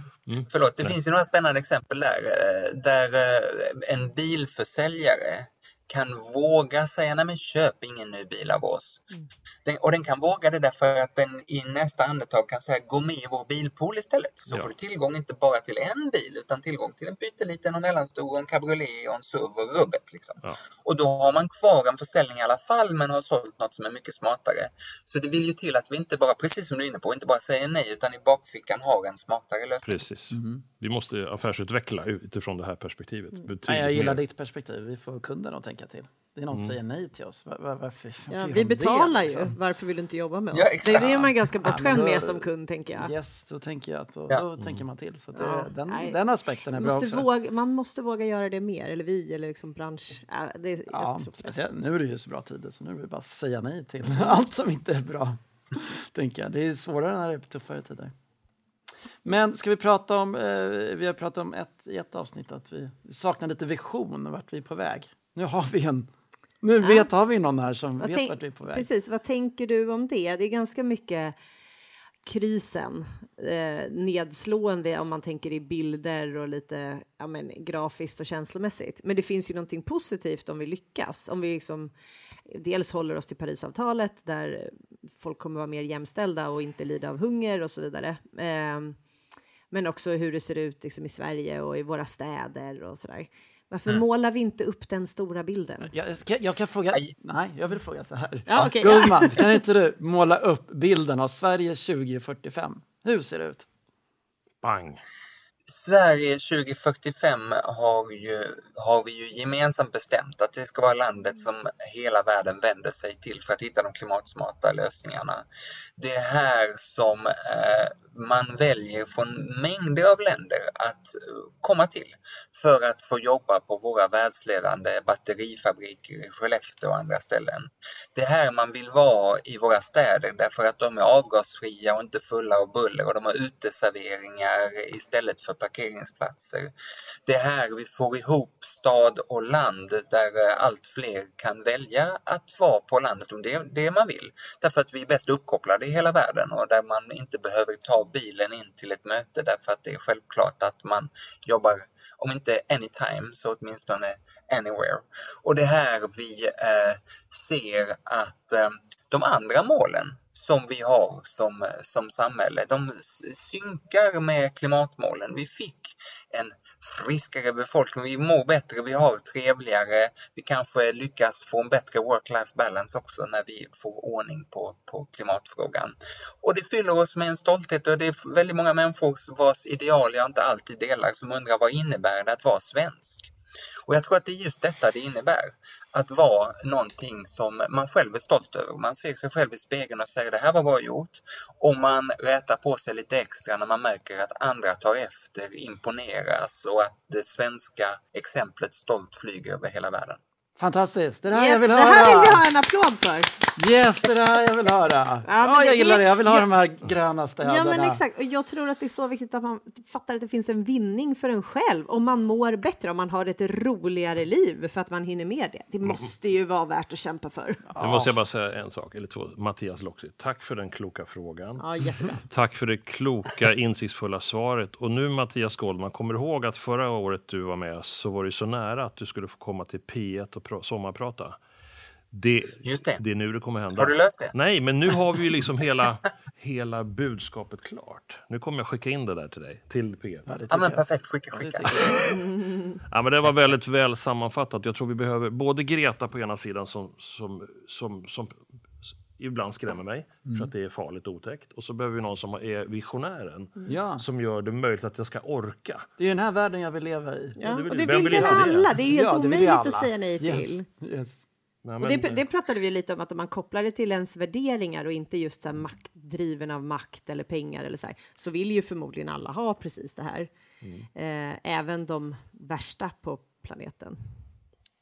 förlåt, det finns ju några spännande exempel där. eh, Där eh, en bilförsäljare kan våga säga nej men köp ingen ny bil av oss. Mm. Den, och den kan våga det därför att den i nästa andetag kan säga gå med i vår bilpool istället. Så ja. får du tillgång inte bara till en bil utan tillgång till en pytteliten och mellanstor och en cabriolet och en SUV och rubbet. Liksom. Ja. Och då har man kvar en försäljning i alla fall men har sålt något som är mycket smartare. Så det vill ju till att vi inte bara, precis som du är inne på, inte bara säger nej utan i bakfickan har en smartare lösning. Precis. Mm. Vi måste affärsutveckla utifrån det här perspektivet. Mm. Nej, jag gillar mer. ditt perspektiv. Vi får kunderna att tänka till. Det är någon som mm. säger nej till oss. Var, var, varför, ja, vi betalar det, liksom? ju. Varför vill du inte jobba med oss? Ja, det är man ganska bortskämd ja, med som kund, tänker jag. Yes, då tänker jag att då, ja. då mm. tänker man till. Så det, ja, den, den, aspekten är bra också. Våga, man måste våga göra det mer, eller vi, eller liksom bransch. Det, ja, speciellt nu är det ju så bra tider, så nu är det bara att säga nej till allt som inte är bra. tänker jag. Det är svårare när det är tuffare tider. Men ska vi prata om, eh, vi har pratat om ett, i ett avsnitt att vi saknar lite vision vart vi är på väg. Nu har vi en nu ja. vet, har vi någon här som vad vet vart vi är på väg. Precis, vad tänker du om det? Det är ganska mycket krisen, eh, nedslående om man tänker i bilder och lite ja, men, grafiskt och känslomässigt. Men det finns ju någonting positivt om vi lyckas, om vi liksom dels håller oss till Parisavtalet där folk kommer vara mer jämställda och inte lida av hunger och så vidare. Eh, men också hur det ser ut liksom, i Sverige och i våra städer och så där. Varför mm. målar vi inte upp den stora bilden? Jag, jag kan fråga, Aj. nej, jag vill fråga så här. Ja, okay. Gullman, kan inte du måla upp bilden av Sverige 2045? Hur ser det ut? Bang. Sverige 2045 har, ju, har vi ju gemensamt bestämt att det ska vara landet som hela världen vänder sig till för att hitta de klimatsmarta lösningarna. Det är här som eh, man väljer från mängder av länder att eh, komma till för att få jobba på våra världsledande batterifabriker i Skellefteå och andra ställen. Det är här man vill vara i våra städer därför att de är avgasfria och inte fulla av buller och de har uteserveringar istället för parkeringsplatser. Det är här vi får ihop stad och land där eh, allt fler kan välja att vara på landet om det är det man vill. Därför att vi är bäst uppkopplade i hela världen och där man inte behöver ta bilen in till ett möte därför att det är självklart att man jobbar, om inte anytime så åtminstone anywhere. Och det är här vi eh, ser att eh, de andra målen som vi har som, som samhälle, de synkar med klimatmålen. Vi fick en friskare befolkning, vi mår bättre, vi har trevligare, vi kanske lyckas få en bättre work-life balance också när vi får ordning på, på klimatfrågan. Och det fyller oss med en stolthet och det är väldigt många människor vars ideal jag inte alltid delar som undrar vad innebär det att vara svensk? Och jag tror att det är just detta det innebär. Att vara någonting som man själv är stolt över. Man ser sig själv i spegeln och säger det här var bra gjort. Och man rätar på sig lite extra när man märker att andra tar efter, imponeras och att det svenska exemplet stolt flyger över hela världen. Fantastiskt, det är här jag vill höra. Det här vill vi ha en applåd för. Yes, det är här jag vill höra. Ja, ja jag gillar det, jag vill ha ja, de här gröna städerna. Ja, men exakt. Och jag tror att det är så viktigt att man fattar att det finns en vinning för en själv om man mår bättre, om man har ett roligare liv för att man hinner med det. Det mm. måste ju vara värt att kämpa för. Nu måste jag bara säga en sak, eller två. Mattias Loxi, tack för den kloka frågan. Ja, jättebra. Tack för det kloka, insiktsfulla svaret. Och nu Mattias Goldman, kommer du ihåg att förra året du var med så var det så nära att du skulle få komma till P1 och sommarprata. Det, Just det. det är nu det kommer hända. Har du löst det? Nej, men nu har vi ju liksom hela, hela budskapet klart. Nu kommer jag skicka in det där till dig, till P1. Ja, ja men perfekt, skicka, skicka. ja, men det var väldigt väl sammanfattat. Jag tror vi behöver både Greta på ena sidan som, som, som, som ibland skrämmer mig mm. för att det är farligt och otäckt. Och så behöver vi någon som är visionären mm. som gör det möjligt att jag ska orka. Det är den här världen jag vill leva i. Ja, och det vill, vill väl alla? Det är helt ja, omöjligt att säga nej till. Yes. Yes. Nej, men... det, det, pratade vi lite om, att om man kopplar det till ens värderingar och inte just så här makt, driven av makt eller pengar eller så här, så vill ju förmodligen alla ha precis det här. Mm. Eh, även de värsta på planeten.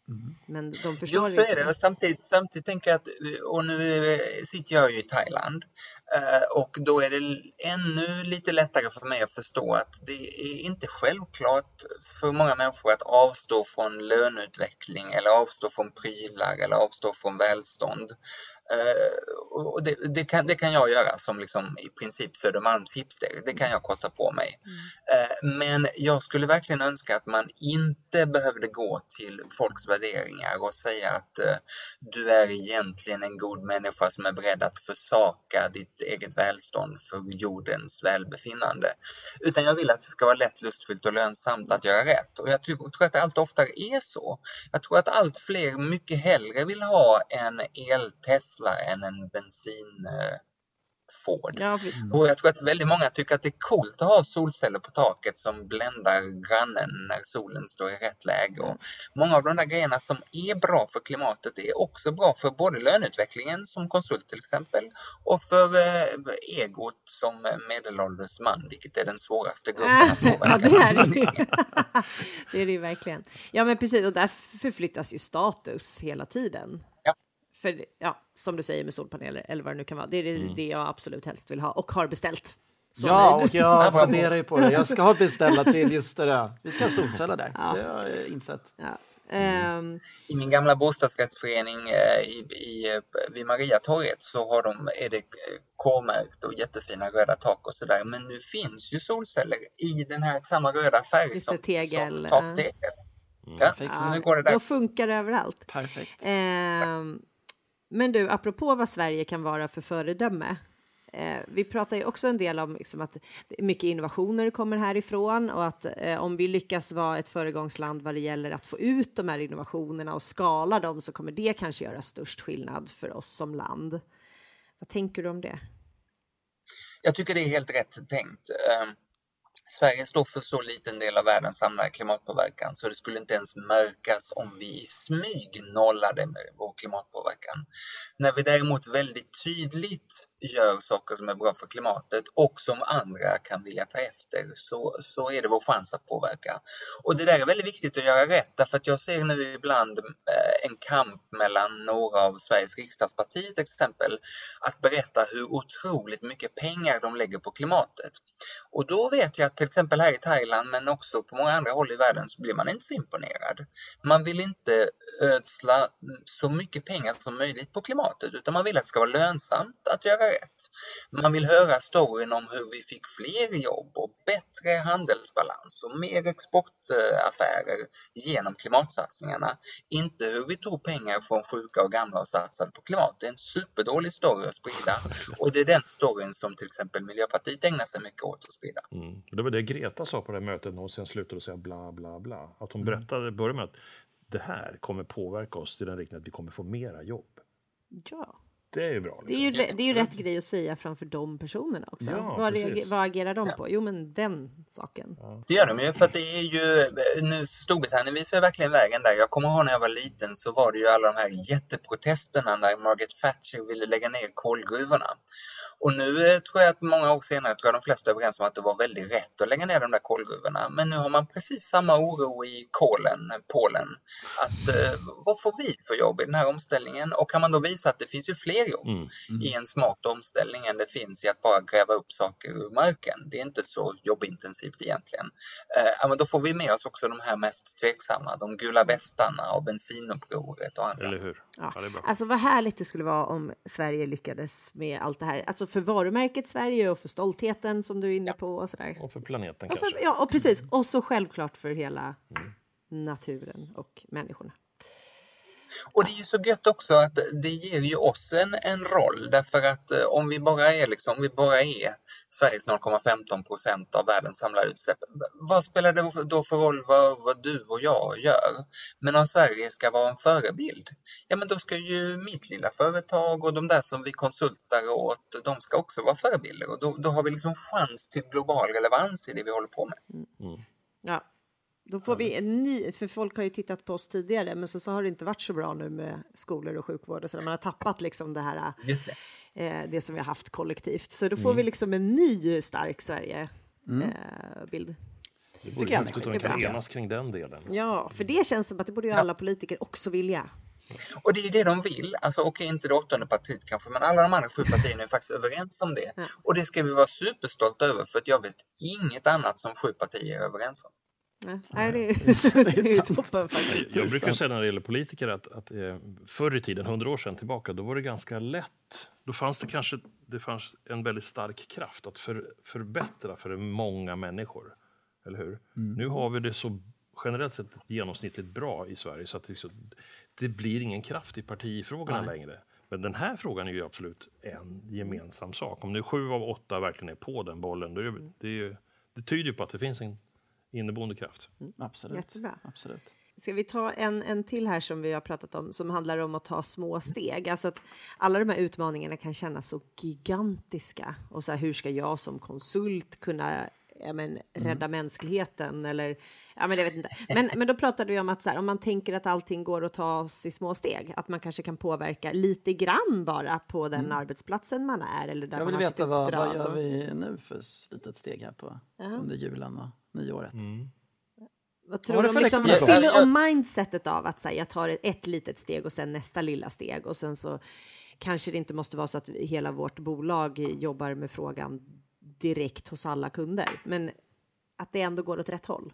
Mm. Men de förstår jo, så är det. Samtidigt, samtidigt tänker jag att, och nu sitter jag ju i Thailand, eh, och då är det ännu lite lättare för mig att förstå att det är inte självklart för många människor att avstå från löneutveckling eller avstå från prylar eller avstå från välstånd. Eh, och det, det, kan, det kan jag göra som liksom i princip Södermalms hipster. Det kan jag kosta på mig. Mm. Men jag skulle verkligen önska att man inte behövde gå till folks värderingar och säga att du är egentligen en god människa som är beredd att försaka ditt eget välstånd för jordens välbefinnande. Utan jag vill att det ska vara lätt, lustfyllt och lönsamt att göra rätt. Och jag tror att det allt oftare är så. Jag tror att allt fler mycket hellre vill ha en el-Tesla än en bensin Ford. Ja, och jag tror att väldigt många tycker att det är coolt att ha solceller på taket som bländar grannen när solen står i rätt läge. Och många av de där grejerna som är bra för klimatet är också bra för både löneutvecklingen som konsult till exempel och för eh, egot som medelålders man, vilket är den svåraste gruppen att påverka. ja, det är det. det är det verkligen. Ja, men precis, och där förflyttas ju status hela tiden. För ja, som du säger med solpaneler eller vad det nu kan vara, det är det, mm. det jag absolut helst vill ha och har beställt. Så ja, och jag funderar ju på det. Jag ska ha beställa till just det där. Vi ska ha solceller där. Ja. Det har jag insett. Ja. Um... I min gamla bostadsrättsförening eh, i, i, vid Mariatorget så har de, är det K-märkt och jättefina röda tak och sådär. Men nu finns ju solceller i den här samma röda färg som, tegel, som takteget. Mm. Ja, ja, nu går det där. Då funkar det överallt. Perfekt. Um, men du, apropå vad Sverige kan vara för föredöme. Eh, vi pratar ju också en del om liksom, att mycket innovationer kommer härifrån och att eh, om vi lyckas vara ett föregångsland vad det gäller att få ut de här innovationerna och skala dem så kommer det kanske göra störst skillnad för oss som land. Vad tänker du om det? Jag tycker det är helt rätt tänkt. Ehm, Sverige står för så liten del av världens samlade klimatpåverkan så det skulle inte ens märkas om vi i smyg nollade med vår klimatpåverkan. När vi däremot väldigt tydligt gör saker som är bra för klimatet och som andra kan vilja ta efter så, så är det vår chans att påverka. Och det där är väldigt viktigt att göra rätt därför att jag ser nu ibland eh, en kamp mellan några av Sveriges riksdagspartier till exempel att berätta hur otroligt mycket pengar de lägger på klimatet. Och då vet jag att till exempel här i Thailand men också på många andra håll i världen så blir man inte så imponerad. Man vill inte ödsla så mycket pengar som möjligt på klimatet utan man vill att det ska vara lönsamt att göra rätt. Man vill höra storyn om hur vi fick fler jobb och bättre handelsbalans och mer exportaffärer genom klimatsatsningarna. Inte hur vi tog pengar från sjuka och gamla och satsade på klimat. Det är en superdålig story att sprida och det är den storyn som till exempel Miljöpartiet ägnar sig mycket åt att sprida. Mm. Det var det Greta sa på det här mötet när hon sen slutade säga bla bla bla. Att hon berättade, började med att det här kommer påverka oss i den riktningen att vi kommer få mera jobb. Ja. Det är ju bra. Det är ju, liksom. det är ju rätt grej att säga framför de personerna också. Ja, vad, reager, vad agerar de ja. på? Jo, men den saken. Ja. Det gör de ju, för att det är ju... Nu, Storbritannien visar ju verkligen vägen där. Jag kommer ihåg när jag var liten så var det ju alla de här jätteprotesterna när Margaret Thatcher ville lägga ner kolgruvorna. Och nu eh, tror jag att många år senare tror jag de flesta är överens om att det var väldigt rätt att lägga ner de där kolgruvorna. Men nu har man precis samma oro i Kolen, Polen. Att eh, vad får vi för jobb i den här omställningen? Och kan man då visa att det finns ju fler jobb mm. Mm. i en smart omställning än det finns i att bara gräva upp saker ur marken. Det är inte så jobbintensivt egentligen. Eh, men då får vi med oss också de här mest tveksamma, de gula västarna och bensinupproret och andra. Eller hur? Ja. ja alltså vad härligt det skulle vara om Sverige lyckades med allt det här. Alltså för varumärket Sverige och för stoltheten som du är inne ja. på och sådär. Och för planeten och för, kanske. Ja, och precis. Och så självklart för hela mm. naturen och människorna. Och det är ju så gött också att det ger ju oss en, en roll därför att eh, om vi bara är, liksom, vi bara är Sveriges 0,15 procent av världens samlade utsläpp, vad spelar det då för roll vad, vad du och jag gör? Men om Sverige ska vara en förebild, ja men då ska ju mitt lilla företag och de där som vi konsultar åt, de ska också vara förebilder och då, då har vi liksom chans till global relevans i det vi håller på med. Mm. Ja, då får vi en ny, för folk har ju tittat på oss tidigare, men så, så har det inte varit så bra nu med skolor och sjukvård och så där. Man har tappat liksom det här, Just det. Eh, det som vi har haft kollektivt. Så då får mm. vi liksom en ny stark Sverige-bild. Mm. Eh, det vore häftigt om vi kan enas kring den delen. Ja, för det känns som att det borde ju alla politiker också vilja. Och det är det de vill. Alltså okej, okay, inte det åttonde partiet kanske, men alla de andra sju partierna är faktiskt överens om det. Och det ska vi vara superstolta över, för att jag vet inget annat som sju partier är överens om. Nej, nej, det är, det är ju toppen faktiskt. Jag brukar säga när det gäller politiker att, att eh, förr i tiden, hundra år sedan tillbaka, då var det ganska lätt. Då fanns det kanske det fanns en väldigt stark kraft att för, förbättra för många människor. Eller hur? Nu har vi det så generellt sett genomsnittligt bra i Sverige så att det, så, det blir ingen kraft i partifrågorna längre. Men den här frågan är ju absolut en gemensam sak. Om nu sju av åtta verkligen är på den bollen, då är det, det, är ju, det tyder ju på att det finns en inneboende kraft. Absolut. Jättebra. Absolut. Ska vi ta en, en till här som vi har pratat om som handlar om att ta små steg? Alltså att alla de här utmaningarna kan kännas så gigantiska. Och så här, hur ska jag som konsult kunna ja, men, rädda mänskligheten? Eller, ja, men, jag vet inte. Men, men då pratade vi om att så här, om man tänker att allting går att tas i små steg, att man kanske kan påverka lite grann bara på den arbetsplatsen man är. Eller där Jag man vill har sitt veta vad, uppdrag vad gör vi nu för litet steg här på under julen och nyåret? Vad Vad tror du det om, liksom, fyller om mindsetet av att säga jag tar ett, ett litet steg och sen nästa lilla steg och sen så kanske det inte måste vara så att hela vårt bolag jobbar med frågan direkt hos alla kunder, men att det ändå går åt rätt håll.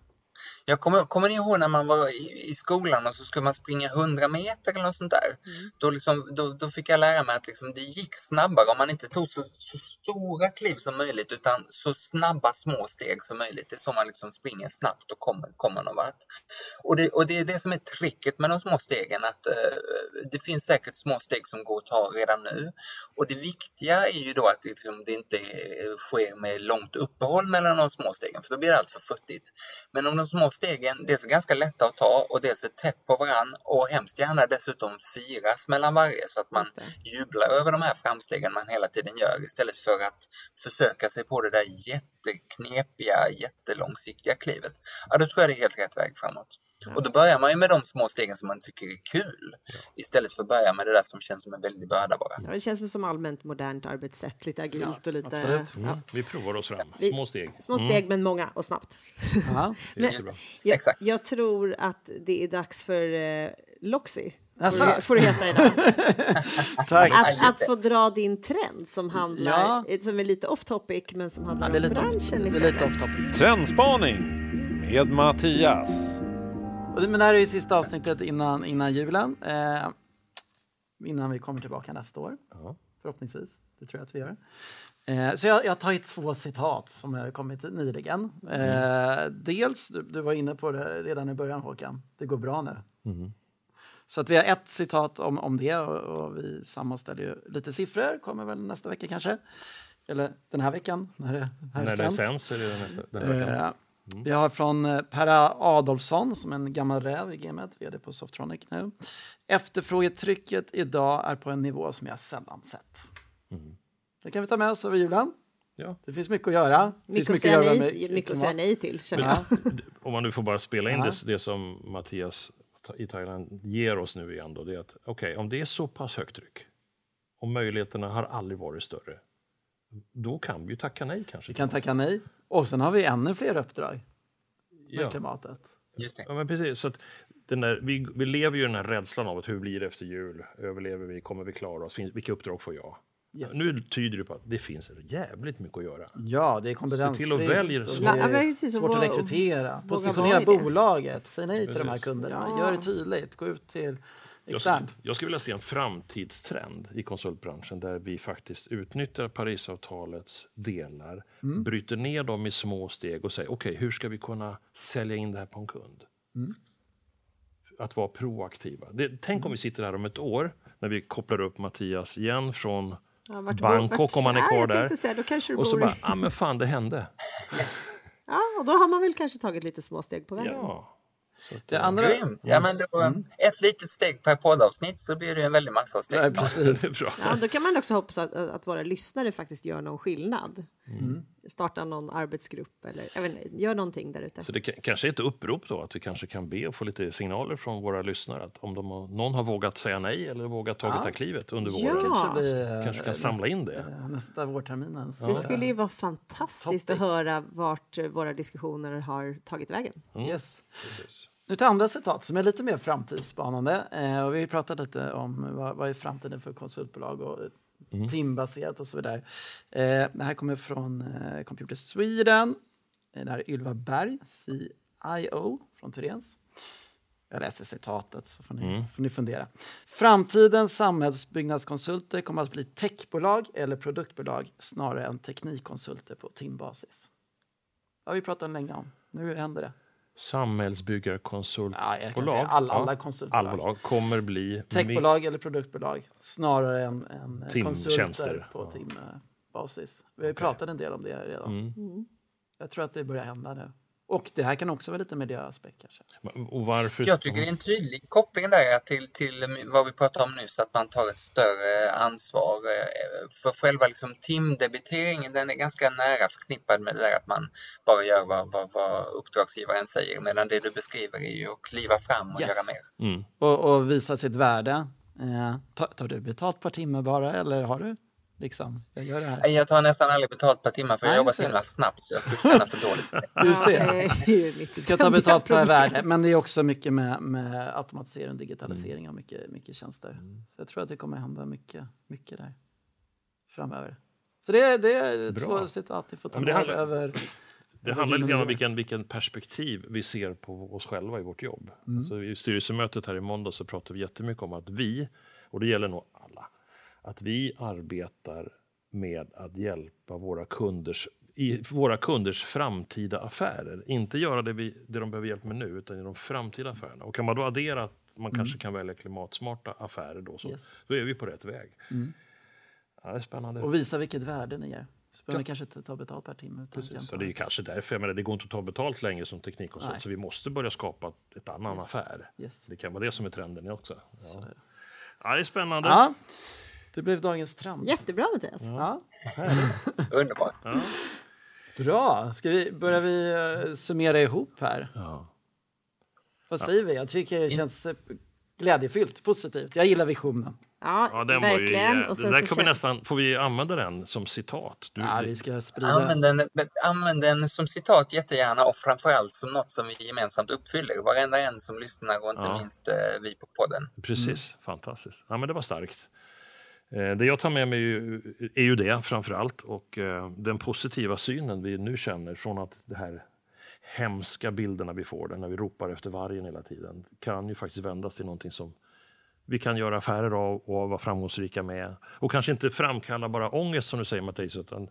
Jag kommer, kommer ni ihåg när man var i, i skolan och så skulle man springa 100 meter eller något sånt där? Då, liksom, då, då fick jag lära mig att liksom, det gick snabbare om man inte tog så, så stora kliv som möjligt utan så snabba små steg som möjligt. Det är så man liksom springer snabbt och kommer, kommer någon vart. Och det, och det är det som är tricket med de små stegen att eh, det finns säkert små steg som går att ta redan nu. Och det viktiga är ju då att liksom, det inte sker med långt uppehåll mellan de små stegen för då blir det allt för futtigt. Men om de små stegen dels är ganska lätta att ta och dels är tätt på varann och hemskt gärna dessutom firas mellan varje så att man jublar över de här framstegen man hela tiden gör istället för att försöka sig på det där jätteknepiga, jättelångsiktiga klivet. Ja, då tror jag det är helt rätt väg framåt. Och då börjar man ju med de små stegen som man tycker är kul istället för att börja med det där som känns som en väldig börda bara. Ja, det känns väl som allmänt modernt arbetssätt, lite agilt och lite... absolut. Ja. Mm. Vi provar oss fram, Vi- små steg. Små steg, men många och snabbt. Ja. Men, jag, Exakt. jag tror att det är dags för eh, Loxy. Jaså? Får, du- får du heta idag. Tack. Ja, Att, att få dra din trend som handlar, Ja. eh, som är lite off topic, men som handlar Ja, det är om lite off, branschen det är lite off topic. Trendspaning med Mattias. Men det här är ju sista avsnittet innan, innan julen. Eh, innan vi kommer tillbaka nästa år. Ja. Förhoppningsvis. Det tror jag att vi gör. Eh, så jag, jag har tagit två citat som har kommit nyligen. Eh, dels, du, du var inne på det redan i början Håkan, det går bra nu. Så att vi har ett citat om, om det och, och vi sammanställer ju lite siffror, kommer väl nästa vecka kanske. Eller den här veckan när det här När det sänds. sänds är det nästa. Den här veckan. Eh, Vi har från eh, Per Adolfsson som är en gammal räv i gamet, vd på Softronic nu. Efterfrågetrycket idag är på en nivå som jag sällan sett. Det kan vi ta med oss över julen. Ja. Det finns mycket att göra. Mycket att säga nej, med mycket att klimat. säga nej till, känner jag. Ja. Om man nu får bara spela in det, det som Mattias i Thailand ger oss nu igen då, det är att okej, om det är så pass högt tryck och möjligheterna har aldrig varit större, då kan vi ju tacka nej kanske. Vi kan tacka nej. Och sen har vi ännu fler uppdrag med ja. klimatet. Just det. ja, men precis. Så att den där, vi, vi lever ju i den här rädslan av att hur blir det efter jul? Överlever vi? Kommer vi klara oss? Finns, vilka uppdrag får jag? Yes. Nu tyder det på att det finns jävligt mycket att göra. Ja, det är Se kompetensbrist. till att välja och det är precis, svårt att rekrytera. Positionera bolaget. Säg nej till de här kunderna. Gör det tydligt. Gå ut till Jag skulle, externt. jag skulle vilja se en framtidstrend i konsultbranschen där vi faktiskt utnyttjar Parisavtalets delar, Mm. bryter ner dem i små steg och säger okej, hur ska vi kunna sälja in det här på en kund? Mm. Att vara proaktiva. Det, tänk om vi sitter här om ett år när vi kopplar upp Mattias igen från Ja, vart Bangkok vart- om han är kvar jag där. säga, och så bara, ja ah, men fan det hände. Ja, och då har man väl kanske tagit lite små steg på vägen. Ja. Så att, Det eh, andra... Grymt! Ja, men då, Ett litet steg per poddavsnitt så blir det en väldig massa steg. Ja, snart. precis. det bra. Ja, då kan man också hoppas att, att våra lyssnare faktiskt gör någon skillnad. Mm. Starta någon arbetsgrupp eller jag vet inte, gör någonting där ute. Så det ka- kanske är ett upprop då, att vi kanske kan be och få lite signaler från våra lyssnare att om de har, någon har vågat säga nej eller vågat tagit Ja. det här klivet under Ja. våren, kanske blir, kanske kan eh, samla in det. nästa, nästa vårterminens. Det skulle ju vara fantastiskt Topic. att höra vart eh, våra diskussioner har tagit vägen. Yes. Precis. Nu till andra citat som är lite mer framtidsspanande. Eh, och vi pratat lite om vad, vad är framtiden för konsultbolag och Mm. timbaserat och så vidare. Eh, det här kommer från eh, Computer Sweden. Eh, Det här är Ylva Berg, IO från Turens. Jag läser citatet så får ni, Mm. får ni fundera. Framtidens samhällsbyggnadskonsulter kommer att bli techbolag eller produktbolag snarare än teknikkonsulter på timbasis. Det har vi pratat länge om. Nu händer det. Samhällsbyggarkonsultbolag. Ja, säga alla, alla konsultbolag. alla bolag kommer bli Techbolag eller produktbolag snarare än, än konsulter på Ja. timbasis. Vi har ju pratat en del om det redan. Mm. Jag tror att det börjar hända nu. Och det här kan också vara lite miljöaspekt kanske. Och varför? Jag tycker det är en tydlig koppling där till, till vad vi pratade om nyss, att man tar ett större ansvar. eh, För själva liksom timdebiteringen, den är ganska nära förknippad med det där att man bara gör vad, vad, vad uppdragsgivaren säger. Medan det du beskriver är ju att kliva fram och Yes. göra mer. Mm. Och, och visa sitt värde. Eh, tar, tar du betalt per timme bara eller har du liksom, jag gör det här. Jag tar nästan aldrig betalt per timme för jag Nej, jobbar så himla snabbt så jag skulle känna för dåligt. Du ser. Du ska ta betalt per värde, men det är också mycket med, med automatisering och digitalisering av mycket, mycket tjänster. Så jag tror att det kommer hända mycket, mycket där framöver. Så det, det är Bra. två citat ni får ta Ja, med handlar- över. Det handlar lite grann om vilken, vilken perspektiv vi ser på oss själva i vårt jobb. Alltså, I styrelsemötet här i måndag så pratade vi jättemycket om att vi, och det gäller nog att vi arbetar med att hjälpa våra kunders i våra kunders framtida affärer. Inte göra det, vi, det de behöver hjälp med nu, utan i de framtida affärerna. Och kan man då addera att man kanske kan välja klimatsmarta affärer då, så Yes. då är vi på rätt väg. Ja, det är spännande. Och visa vilket värde ni ger. Så behöver ni kanske inte ta betalt per timme. Utan Precis, så det är kanske därför, jag menar, det går inte att ta betalt längre som teknikkonsult, så vi måste börja skapa ett annan affär. Yes. Det kan vara det som är trenden också. Så Ja, det. ja det är spännande. Ja, det blev dagens trend. Jättebra Mattias. Ja. Underbart. Ja. Bra, ska vi, börjar vi eh, summera ihop här? Ja. Vad säger vi? Jag tycker det känns eh, glädjefyllt, positivt. Jag gillar visionen. Ja, Ja, den var ju, verkligen. och sen där så kommer nästan, får vi använda den som citat? Du, Ja, vi ska sprida. Använd den, använd den som citat jättegärna och framförallt som något som vi gemensamt uppfyller. Varenda en som lyssnar och inte Ja. minst eh, vi på podden. Precis, fantastiskt. Ja, men det var starkt. Eh, det jag tar med mig är ju, det framför allt och eh, den positiva synen vi nu känner från att de här hemska bilderna vi får, när vi ropar efter vargen hela tiden, kan ju faktiskt vändas till någonting som vi kan göra affärer av och vara framgångsrika med. Och kanske inte framkalla bara ångest som du säger Mattias, utan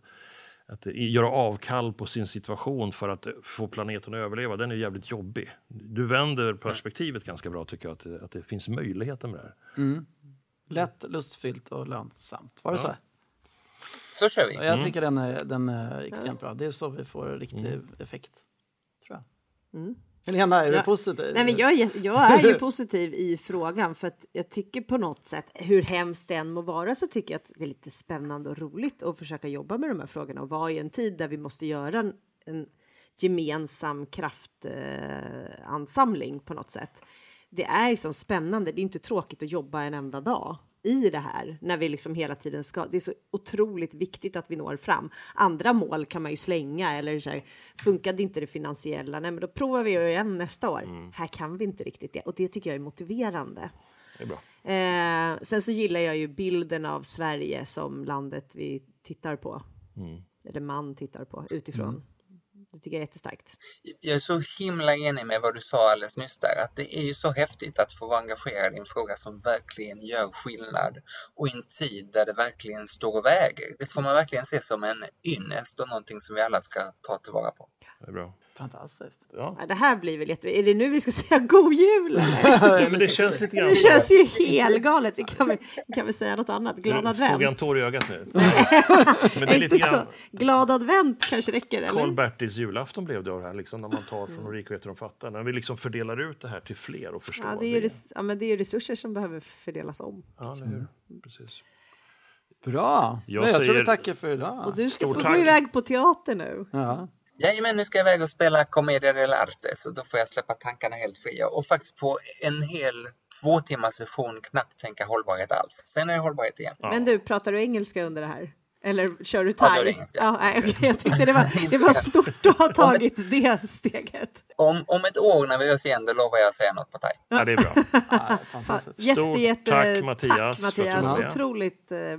att göra avkall på sin situation för att få planeten att överleva, den är jävligt jobbig. Du vänder perspektivet ganska bra tycker jag, att, det- att det finns möjligheter med det här. Mm. Lätt, lustfyllt och lönsamt. Var det så? Så kör vi. Ja, Jag tycker den är, den är extremt bra. Det är så vi får riktig effekt. Tror jag. Helena, är du Ja. positiv? Nej, men jag, är- jag är ju positiv i frågan för att jag tycker på något sätt, hur hemskt det än må vara, så tycker jag att det är lite spännande och roligt att försöka jobba med de här frågorna och vara i en tid där vi måste göra en, en gemensam kraftansamling eh, på något sätt. Det är liksom spännande. Det är inte tråkigt att jobba en enda dag i det här när vi liksom hela tiden ska. Det är så otroligt viktigt att vi når fram. Andra mål kan man ju slänga eller så här, funkade inte det finansiella? Nej, men då provar vi igen nästa år. Här kan vi inte riktigt det och det tycker jag är motiverande. Är bra. Eh, sen så gillar jag ju bilden av Sverige som landet vi tittar på. Eller man tittar på utifrån. Det tycker jag är jättestarkt. Jag är så himla enig med vad du sa alldeles nyss där, att det är ju så häftigt att få vara engagerad i en fråga som verkligen gör skillnad och i en tid där det verkligen står och väger. Det får man verkligen se som en ynnest och någonting som vi alla ska ta tillvara på. Det är bra. Fantastiskt. Ja. Ja, det här blir väl jätte... Är det nu vi ska säga god jul? Ja, men det känns lite grann Det känns ju helgalet. Vi kan väl, vi kan väl säga något annat. Glad Nu Såg jag en advent. tår i ögat nu? Men det är lite Inte grann så. Glad advent kanske räcker? Karl-Bertils julafton blev det av det här, liksom, när man tar från de rika och de fattiga. När vi liksom fördelar ut det här till fler och förstår Ja, det är ju res- ja, men det är resurser som behöver fördelas om. Ja, hur? Precis. Bra. Jag Jag, jag tror säger- vi tackar för idag. Och du ska Stort få gå iväg på teater nu. Ja. Jajamän, nu ska jag iväg och spela Commedia dell'arte så då får jag släppa tankarna helt fria och faktiskt på en hel två timmars session knappt tänka hållbarhet alls. Sen är det hållbarhet igen. Men du, pratar du engelska under det här? Eller kör du Ja, thai? det engelska. Ja, nej, okej, jag tyckte det var, det var stort att ha tagit det steget. Om, om ett år när vi hörs igen, då lovar jag att säga något på thai. Ja, det är bra. Ja, fantastiskt. Jätte, Stort jätte, tack, Mattias, Tack, för att du Mattias. var med. Otroligt eh,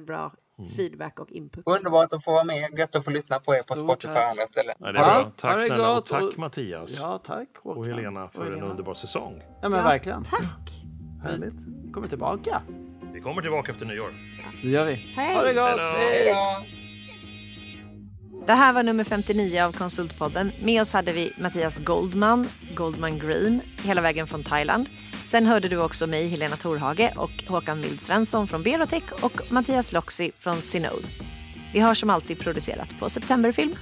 bra feedback och input. Underbart att få vara med. Gött att få lyssna på er på Stort Spotify och andra ställen. Ja, det är Ja, Tack det snälla och tack och- Mattias Ja, tack Håkan. och Helena för en Helena. underbar säsong. Ja, men Ja, verkligen. Tack! Härligt. Vi kommer tillbaka. Vi kommer tillbaka efter nyår. Det gör vi. Hej. Ha det gott. Hej då. Hej. Hej då! Det här var nummer 59 av Konsultpodden. Med oss hade vi Mattias Goldman, Goldman Green, hela vägen från Thailand. Sen hörde du också mig, Helena Torhage och Håkan Mild Svensson från Berotech och Mattias Loxi från Sinode. Vi har som alltid producerat på Septemberfilm.